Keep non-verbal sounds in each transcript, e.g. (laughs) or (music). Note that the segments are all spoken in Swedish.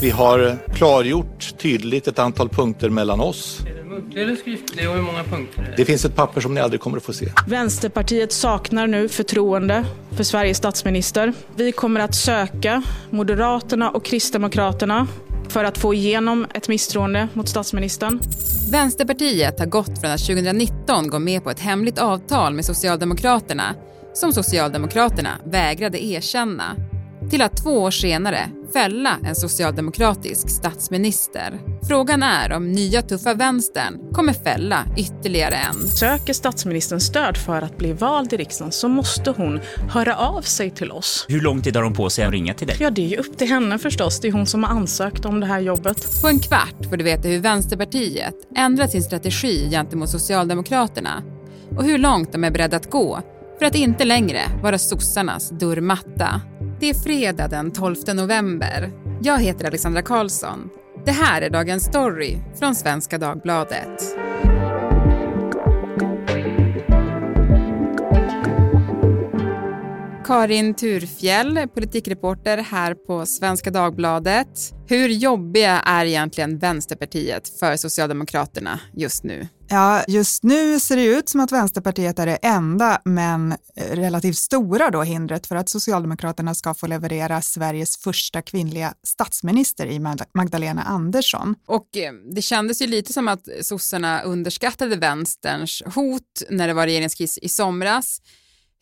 att vi har klargjort tydligt ett antal punkter mellan oss. Är det muntlig eller skriftlig och hur många punkter är det? Det finns ett papper som ni aldrig kommer att få se. Vänsterpartiet saknar nu förtroende för Sveriges statsminister. Vi kommer att söka Moderaterna och Kristdemokraterna för att få igenom ett misstroende mot statsministern. Vänsterpartiet har gått från att 2019 gå med på ett hemligt avtal med Socialdemokraterna som Socialdemokraterna vägrade erkänna till att två år senare fälla en socialdemokratisk statsminister. Frågan är om nya tuffa vänstern kommer fälla ytterligare en. Söker statsministern stöd för att bli vald i riksdagen så måste hon höra av sig till oss. Hur lång tid har hon på sig att ringa till dig? Ja, det är ju upp till henne förstås. Det är hon som har ansökt om det här jobbet. På en kvart får du veta hur Vänsterpartiet ändrat sin strategi gentemot Socialdemokraterna och hur långt de är beredda att gå för att inte längre vara sossarnas dörrmatta. Det är fredag den 12 november. Jag heter Alexandra Karlsson. Det här är Dagens Story från Svenska Dagbladet. Karin Turfjell, politikreporter här på Svenska Dagbladet. Hur jobbiga är egentligen Vänsterpartiet för Socialdemokraterna just nu? Ja, just nu ser det ut som att Vänsterpartiet är det enda, men eh, relativt stora då hindret för att Socialdemokraterna ska få leverera Sveriges första kvinnliga statsminister i Magdalena Andersson. Och eh, det kändes ju lite som att sossarna underskattade vänsterns hot när det var regeringskris i somras.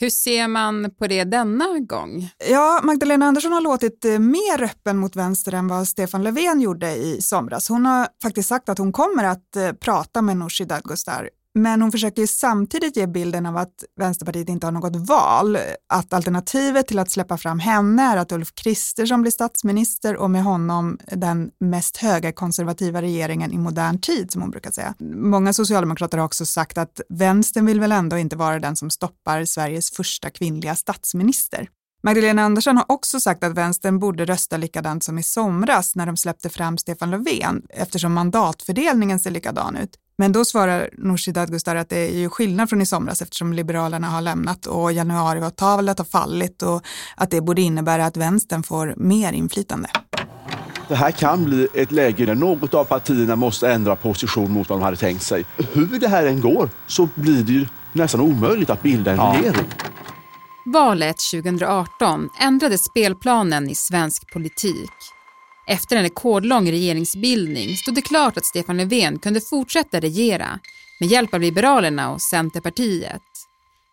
Hur ser man på det denna gång? Ja, Magdalena Andersson har låtit eh, mer öppen mot vänster än vad Stefan Löfven gjorde i somras. Hon har faktiskt sagt att hon kommer att eh, prata med Nooshi Dadgostar men hon försöker samtidigt ge bilden av att Vänsterpartiet inte har något val, att alternativet till att släppa fram henne är att Ulf Kristersson blir statsminister och med honom den mest högerkonservativa regeringen i modern tid, som hon brukar säga. Många socialdemokrater har också sagt att vänstern vill väl ändå inte vara den som stoppar Sveriges första kvinnliga statsminister. Magdalena Andersson har också sagt att vänstern borde rösta likadant som i somras när de släppte fram Stefan Löfven eftersom mandatfördelningen ser likadan ut. Men då svarar Nooshi Dadgostar att det är ju skillnad från i somras eftersom Liberalerna har lämnat och januariavtalet har fallit och att det borde innebära att vänstern får mer inflytande. Det här kan bli ett läge där något av partierna måste ändra position mot vad de hade tänkt sig. Hur det här än går så blir det ju nästan omöjligt att bilda en ja. regering. Valet 2018 ändrade spelplanen i svensk politik. Efter en rekordlång regeringsbildning stod det klart att Stefan Löfven kunde fortsätta regera med hjälp av Liberalerna och Centerpartiet.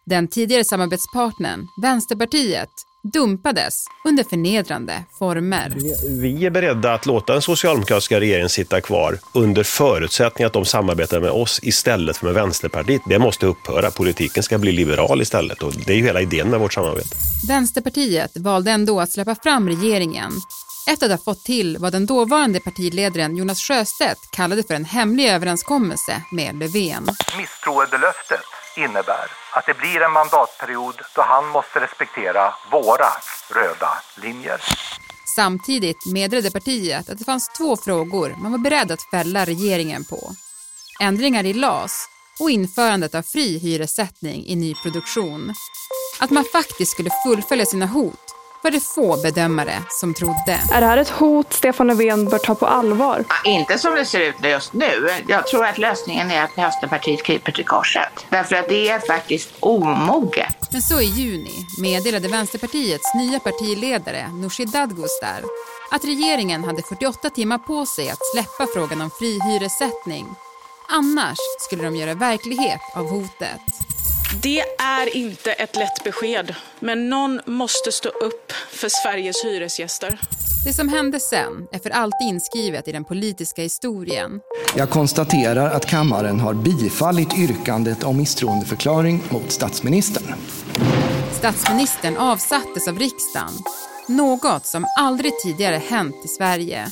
Den tidigare samarbetspartnern, Vänsterpartiet, dumpades under förnedrande former. Vi är beredda att låta den socialdemokratiska regeringen sitta kvar under förutsättning att de samarbetar med oss istället för med Vänsterpartiet. Det måste upphöra. Politiken ska bli liberal istället och det är ju hela idén med vårt samarbete. Vänsterpartiet valde ändå att släppa fram regeringen efter att ha fått till vad den dåvarande partiledaren Jonas Sjöstedt kallade för en hemlig överenskommelse med Löfven. Misstroendelöftet innebär att det blir en mandatperiod då han måste respektera våra röda linjer. Samtidigt meddelade partiet att det fanns två frågor man var beredd att fälla regeringen på. Ändringar i LAS och införandet av fri hyressättning i nyproduktion. Att man faktiskt skulle fullfölja sina hot var det få bedömare som trodde. Är det här ett hot Stefan Löfven bör ta på allvar? Inte som det ser ut just nu. Jag tror att lösningen är att Vänsterpartiet kryper till korset. Därför att det är faktiskt omoget. Men så i juni meddelade Vänsterpartiets nya partiledare Nooshi Dadgostar att regeringen hade 48 timmar på sig att släppa frågan om fri hyressättning. Annars skulle de göra verklighet av hotet. Det är inte ett lätt besked, men någon måste stå upp för Sveriges hyresgäster. Det som hände sen är för alltid inskrivet i den politiska historien. Jag konstaterar att kammaren har bifallit yrkandet om misstroendeförklaring mot statsministern. Statsministern avsattes av riksdagen, något som aldrig tidigare hänt i Sverige.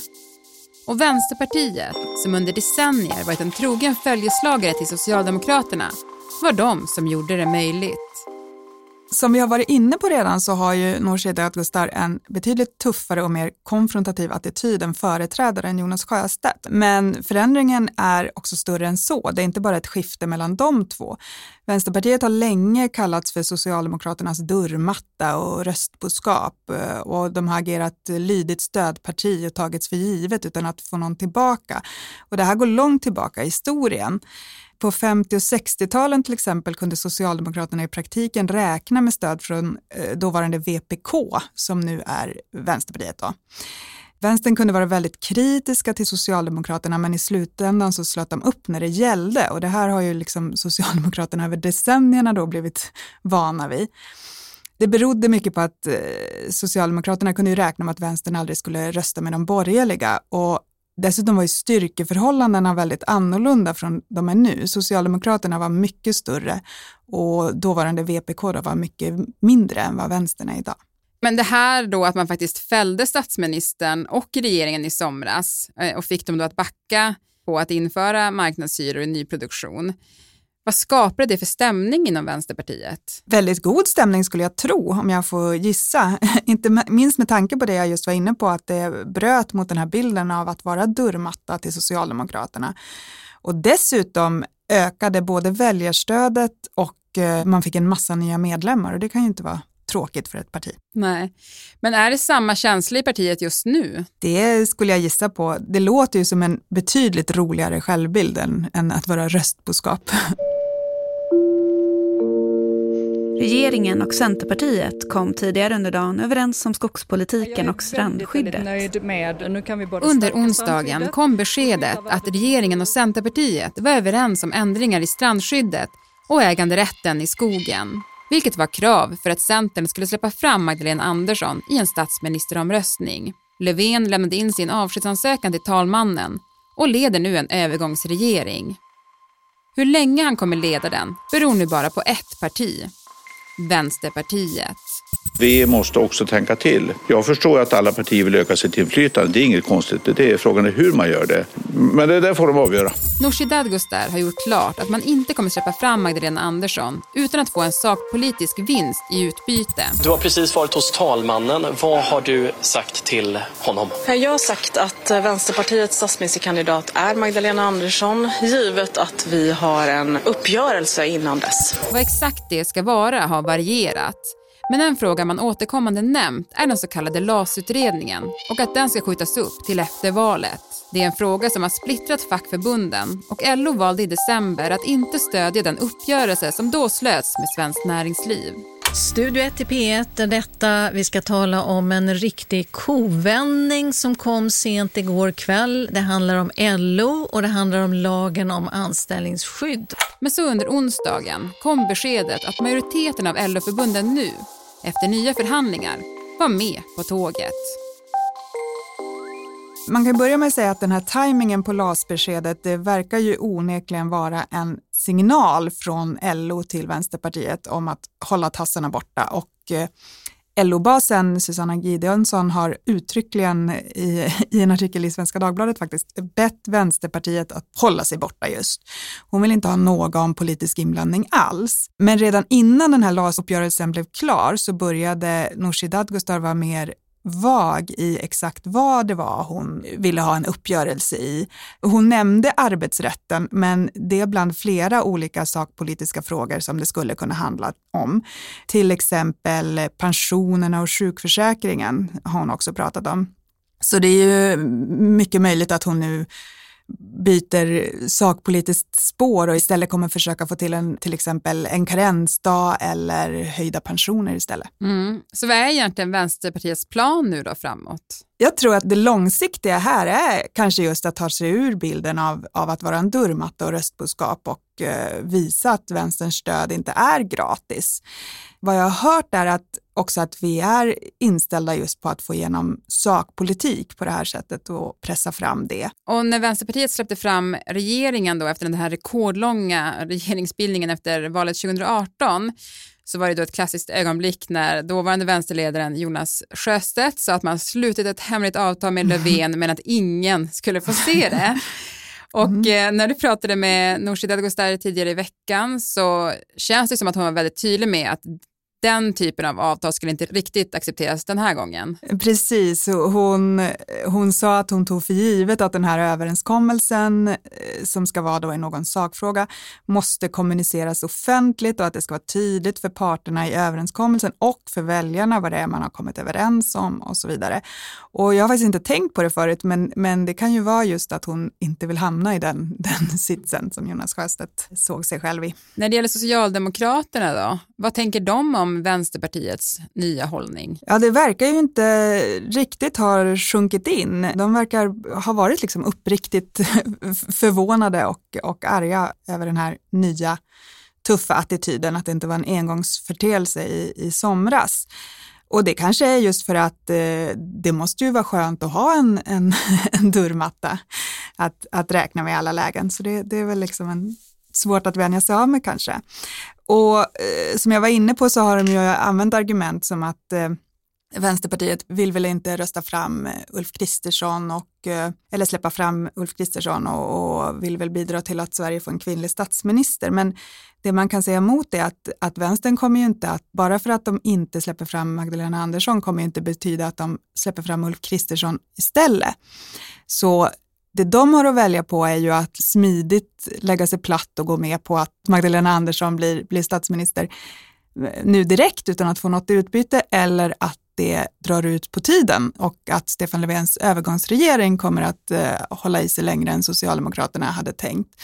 Och Vänsterpartiet, som under decennier varit en trogen följeslagare till Socialdemokraterna, var de som gjorde det möjligt. Som vi har varit inne på redan så har ju Nooshi Dadgostar en betydligt tuffare och mer konfrontativ attityd än företrädaren Jonas Sjöstedt. Men förändringen är också större än så. Det är inte bara ett skifte mellan de två. Vänsterpartiet har länge kallats för Socialdemokraternas dörrmatta och röstboskap eh, och de har agerat lydigt stödparti och tagits för givet utan att få någon tillbaka. Och det här går långt tillbaka i historien. På 50 och 60-talen till exempel kunde Socialdemokraterna i praktiken räkna med stöd från eh, dåvarande VPK som nu är Vänsterpartiet. Då. Vänstern kunde vara väldigt kritiska till Socialdemokraterna men i slutändan så slöt de upp när det gällde och det här har ju liksom Socialdemokraterna över decennierna då blivit vana vid. Det berodde mycket på att eh, Socialdemokraterna kunde ju räkna med att vänstern aldrig skulle rösta med de borgerliga och Dessutom var ju styrkeförhållandena väldigt annorlunda från de är nu. Socialdemokraterna var mycket större och dåvarande VPK då var mycket mindre än vad vänstern är idag. Men det här då att man faktiskt fällde statsministern och regeringen i somras eh, och fick dem då att backa på att införa marknadshyror i nyproduktion. Vad skapade det för stämning inom Vänsterpartiet? Väldigt god stämning skulle jag tro, om jag får gissa. (laughs) Inte minst med tanke på det jag just var inne på, att det bröt mot den här bilden av att vara dörrmatta till Socialdemokraterna. Och dessutom ökade både väljarstödet och eh, man fick en massa nya medlemmar och det kan ju inte vara tråkigt för ett parti. Nej, men är det samma känsla i partiet just nu? Det skulle jag gissa på. Det låter ju som en betydligt roligare självbild än, än att vara röstboskap. (laughs) Regeringen och Centerpartiet kom tidigare under dagen överens om skogspolitiken och strandskyddet. Under onsdagen kom beskedet att regeringen och Centerpartiet var överens om ändringar i strandskyddet och äganderätten i skogen. Vilket var krav för att Centern skulle släppa fram Magdalena Andersson i en statsministeromröstning. Löfven lämnade in sin avskedsansökan till talmannen och leder nu en övergångsregering. Hur länge han kommer leda den beror nu bara på ett parti, Vänsterpartiet. Vi måste också tänka till. Jag förstår att alla partier vill öka sitt inflytande. Det är inget konstigt. Det är frågan är hur man gör det. Men det där får de avgöra. Nooshi Dadgostar har gjort klart att man inte kommer släppa fram Magdalena Andersson utan att få en sakpolitisk vinst i utbyte. Du har precis varit hos talmannen. Vad har du sagt till honom? Jag har sagt att Vänsterpartiets statsministerkandidat är Magdalena Andersson givet att vi har en uppgörelse innan dess. Vad exakt det ska vara har varierat. Men en fråga man återkommande nämnt är den så kallade LAS-utredningen och att den ska skjutas upp till efter valet. Det är en fråga som har splittrat fackförbunden och LO valde i december att inte stödja den uppgörelse som då slöts med Svenskt Näringsliv. Studio 1 i P1 är detta. Vi ska tala om en riktig kovändning som kom sent igår kväll. Det handlar om LO och det handlar om lagen om anställningsskydd. Men så under onsdagen kom beskedet att majoriteten av LO-förbunden nu, efter nya förhandlingar, var med på tåget. Man kan börja med att säga att den här tajmingen på LAS-beskedet, det verkar ju onekligen vara en signal från LO till Vänsterpartiet om att hålla tassarna borta och eh, LO-basen Susanna Gideonsson har uttryckligen i, i, en artikel i Svenska Dagbladet faktiskt bett Vänsterpartiet att hålla sig borta just. Hon vill inte ha någon politisk inblandning alls. Men redan innan den här LAS-uppgörelsen blev klar så började Nooshi Dadgostar vara mer vag i exakt vad det var hon ville ha en uppgörelse i. Hon nämnde arbetsrätten, men det är bland flera olika sakpolitiska frågor som det skulle kunna handla om. Till exempel pensionerna och sjukförsäkringen har hon också pratat om. Så det är ju mycket möjligt att hon nu byter sakpolitiskt spår och istället kommer försöka få till en, till exempel en karensdag eller höjda pensioner istället. Mm. Så vad är egentligen Vänsterpartiets plan nu då framåt? Jag tror att det långsiktiga här är kanske just att ta sig ur bilden av, av att vara en dörrmatta och röstboskap och eh, visa att vänsterns stöd inte är gratis. Vad jag har hört är att också att vi är inställda just på att få igenom sakpolitik på det här sättet och pressa fram det. Och när Vänsterpartiet släppte fram regeringen då efter den här rekordlånga regeringsbildningen efter valet 2018 så var det då ett klassiskt ögonblick när dåvarande vänsterledaren Jonas Sjöstedt sa att man slutit ett hemligt avtal med Löfven men att ingen skulle få se det. (laughs) Och mm. eh, när du pratade med Nooshi Dadgostar tidigare i veckan så känns det som att hon var väldigt tydlig med att den typen av avtal skulle inte riktigt accepteras den här gången. Precis, hon, hon sa att hon tog för givet att den här överenskommelsen eh, som ska vara då i någon sakfråga måste kommuniceras offentligt och att det ska vara tydligt för parterna i överenskommelsen och för väljarna vad det är man har kommit överens om och så vidare. Och jag har faktiskt inte tänkt på det förut, men, men det kan ju vara just att hon inte vill hamna i den, (laughs) den sitsen som Jonas Sjöstedt såg sig själv i. När det gäller Socialdemokraterna då, vad tänker de om Vänsterpartiets nya hållning? Ja, det verkar ju inte riktigt ha sjunkit in. De verkar ha varit liksom uppriktigt (laughs) förvånade och, och arga över den här nya tuffa attityden, att det inte var en engångsförteelse i, i somras. Och det kanske är just för att eh, det måste ju vara skönt att ha en, en, (laughs) en dörrmatta att, att räkna med i alla lägen. Så det, det är väl liksom en, svårt att vänja sig av med kanske. Och eh, som jag var inne på så har de ju använt argument som att eh, Vänsterpartiet vill väl inte rösta fram eh, Ulf Kristersson och, eh, eller släppa fram Ulf Kristersson och, och, vill väl bidra till att Sverige får en kvinnlig statsminister. Men det man kan säga emot är att, att vänstern kommer ju inte att, bara för att de inte släpper fram Magdalena Andersson kommer ju inte betyda att de släpper fram Ulf Kristersson istället. Så det de har att välja på är ju att smidigt lägga sig platt och gå med på att Magdalena Andersson blir, blir statsminister nu direkt utan att få något utbyte eller att det drar ut på tiden och att Stefan Löfvens övergångsregering kommer att eh, hålla i sig längre än Socialdemokraterna hade tänkt.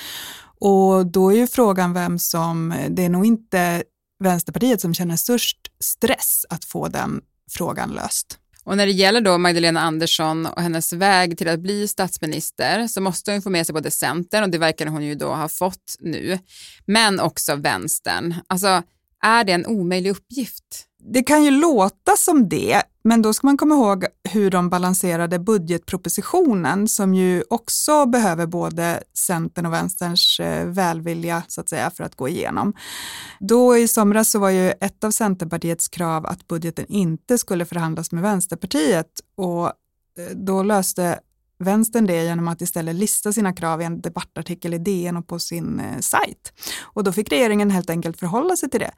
Och då är ju frågan vem som, det är nog inte Vänsterpartiet som känner störst stress att få den frågan löst. Och när det gäller då Magdalena Andersson och hennes väg till att bli statsminister så måste hon få med sig både Centern och det verkar hon ju då ha fått nu, men också Vänstern. Alltså, är det en omöjlig uppgift? Det kan ju låta som det, men då ska man komma ihåg hur de balanserade budgetpropositionen som ju också behöver både Centern och Vänsterns eh, välvilja så att säga för att gå igenom. Då i somras så var ju ett av Centerpartiets krav att budgeten inte skulle förhandlas med Vänsterpartiet och eh, då löste vänstern det genom att istället lista sina krav i en debattartikel i DN och på sin eh, sajt. Och då fick regeringen helt enkelt förhålla sig till det.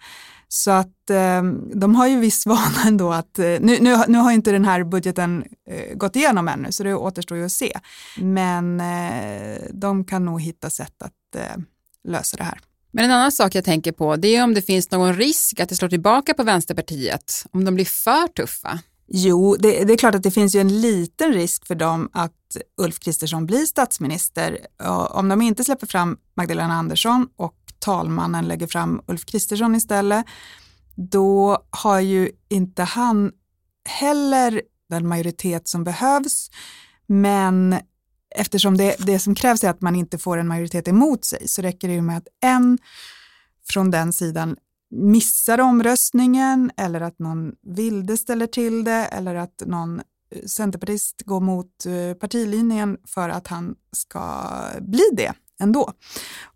Så att eh, de har ju viss (laughs) vana ändå att, eh, nu, nu, nu har inte den här budgeten eh, gått igenom ännu så det återstår ju att se. Men eh, de kan nog hitta sätt att eh, lösa det här. Men en annan sak jag tänker på det är om det finns någon risk att det slår tillbaka på Vänsterpartiet om de blir för tuffa. Jo, det, det, är klart att det finns ju en liten risk för dem att Ulf Kristersson blir statsminister. Om de inte släpper fram Magdalena Andersson och talmannen lägger fram Ulf Kristersson istället, då har ju inte han heller den majoritet som behövs. Men eftersom det, det som krävs är att man inte får en majoritet emot sig så räcker det ju med att en från den sidan missar omröstningen eller att någon vilde ställer till det eller att någon eh, centerpartist går mot eh, partilinjen för att han ska bli det ändå.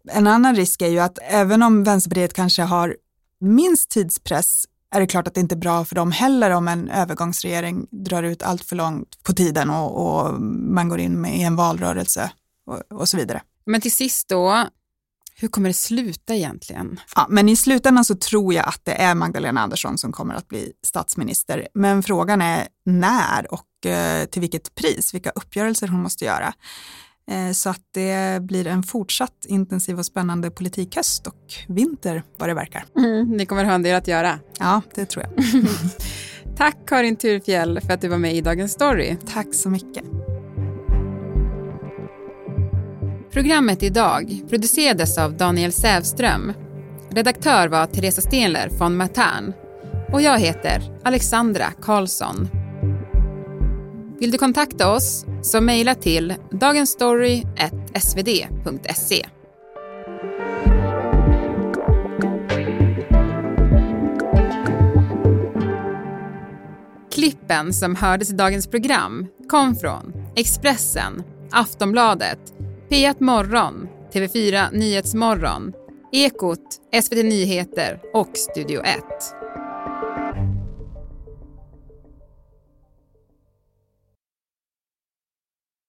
En annan risk är ju att även om Vänsterpartiet kanske har minst tidspress är det klart att det inte är bra för dem heller om en övergångsregering drar ut allt för långt på tiden och, och man går in med i en valrörelse och, och så vidare. Men till sist då, hur kommer det sluta egentligen? Ja, men i slutändan så tror jag att det är Magdalena Andersson som kommer att bli statsminister. Men frågan är när och eh, till vilket pris, vilka uppgörelser hon måste göra. Eh, så att det blir en fortsatt intensiv och spännande politikhöst och vinter vad det verkar. Mm, ni kommer ha en del att göra. Ja, det tror jag. (laughs) Tack Karin Turfjell för att du var med i Dagens Story. Tack så mycket. Programmet idag producerades av Daniel Sävström. Redaktör var Teresa Stenler från Matern. Och jag heter Alexandra Karlsson. Vill du kontakta oss så mejla till dagensstory.svd.se. Klippen som hördes i dagens program kom från Expressen, Aftonbladet, P1 Morgon, TV4 Nyhetsmorgon, Ekot, SVT Nyheter och Studio 1.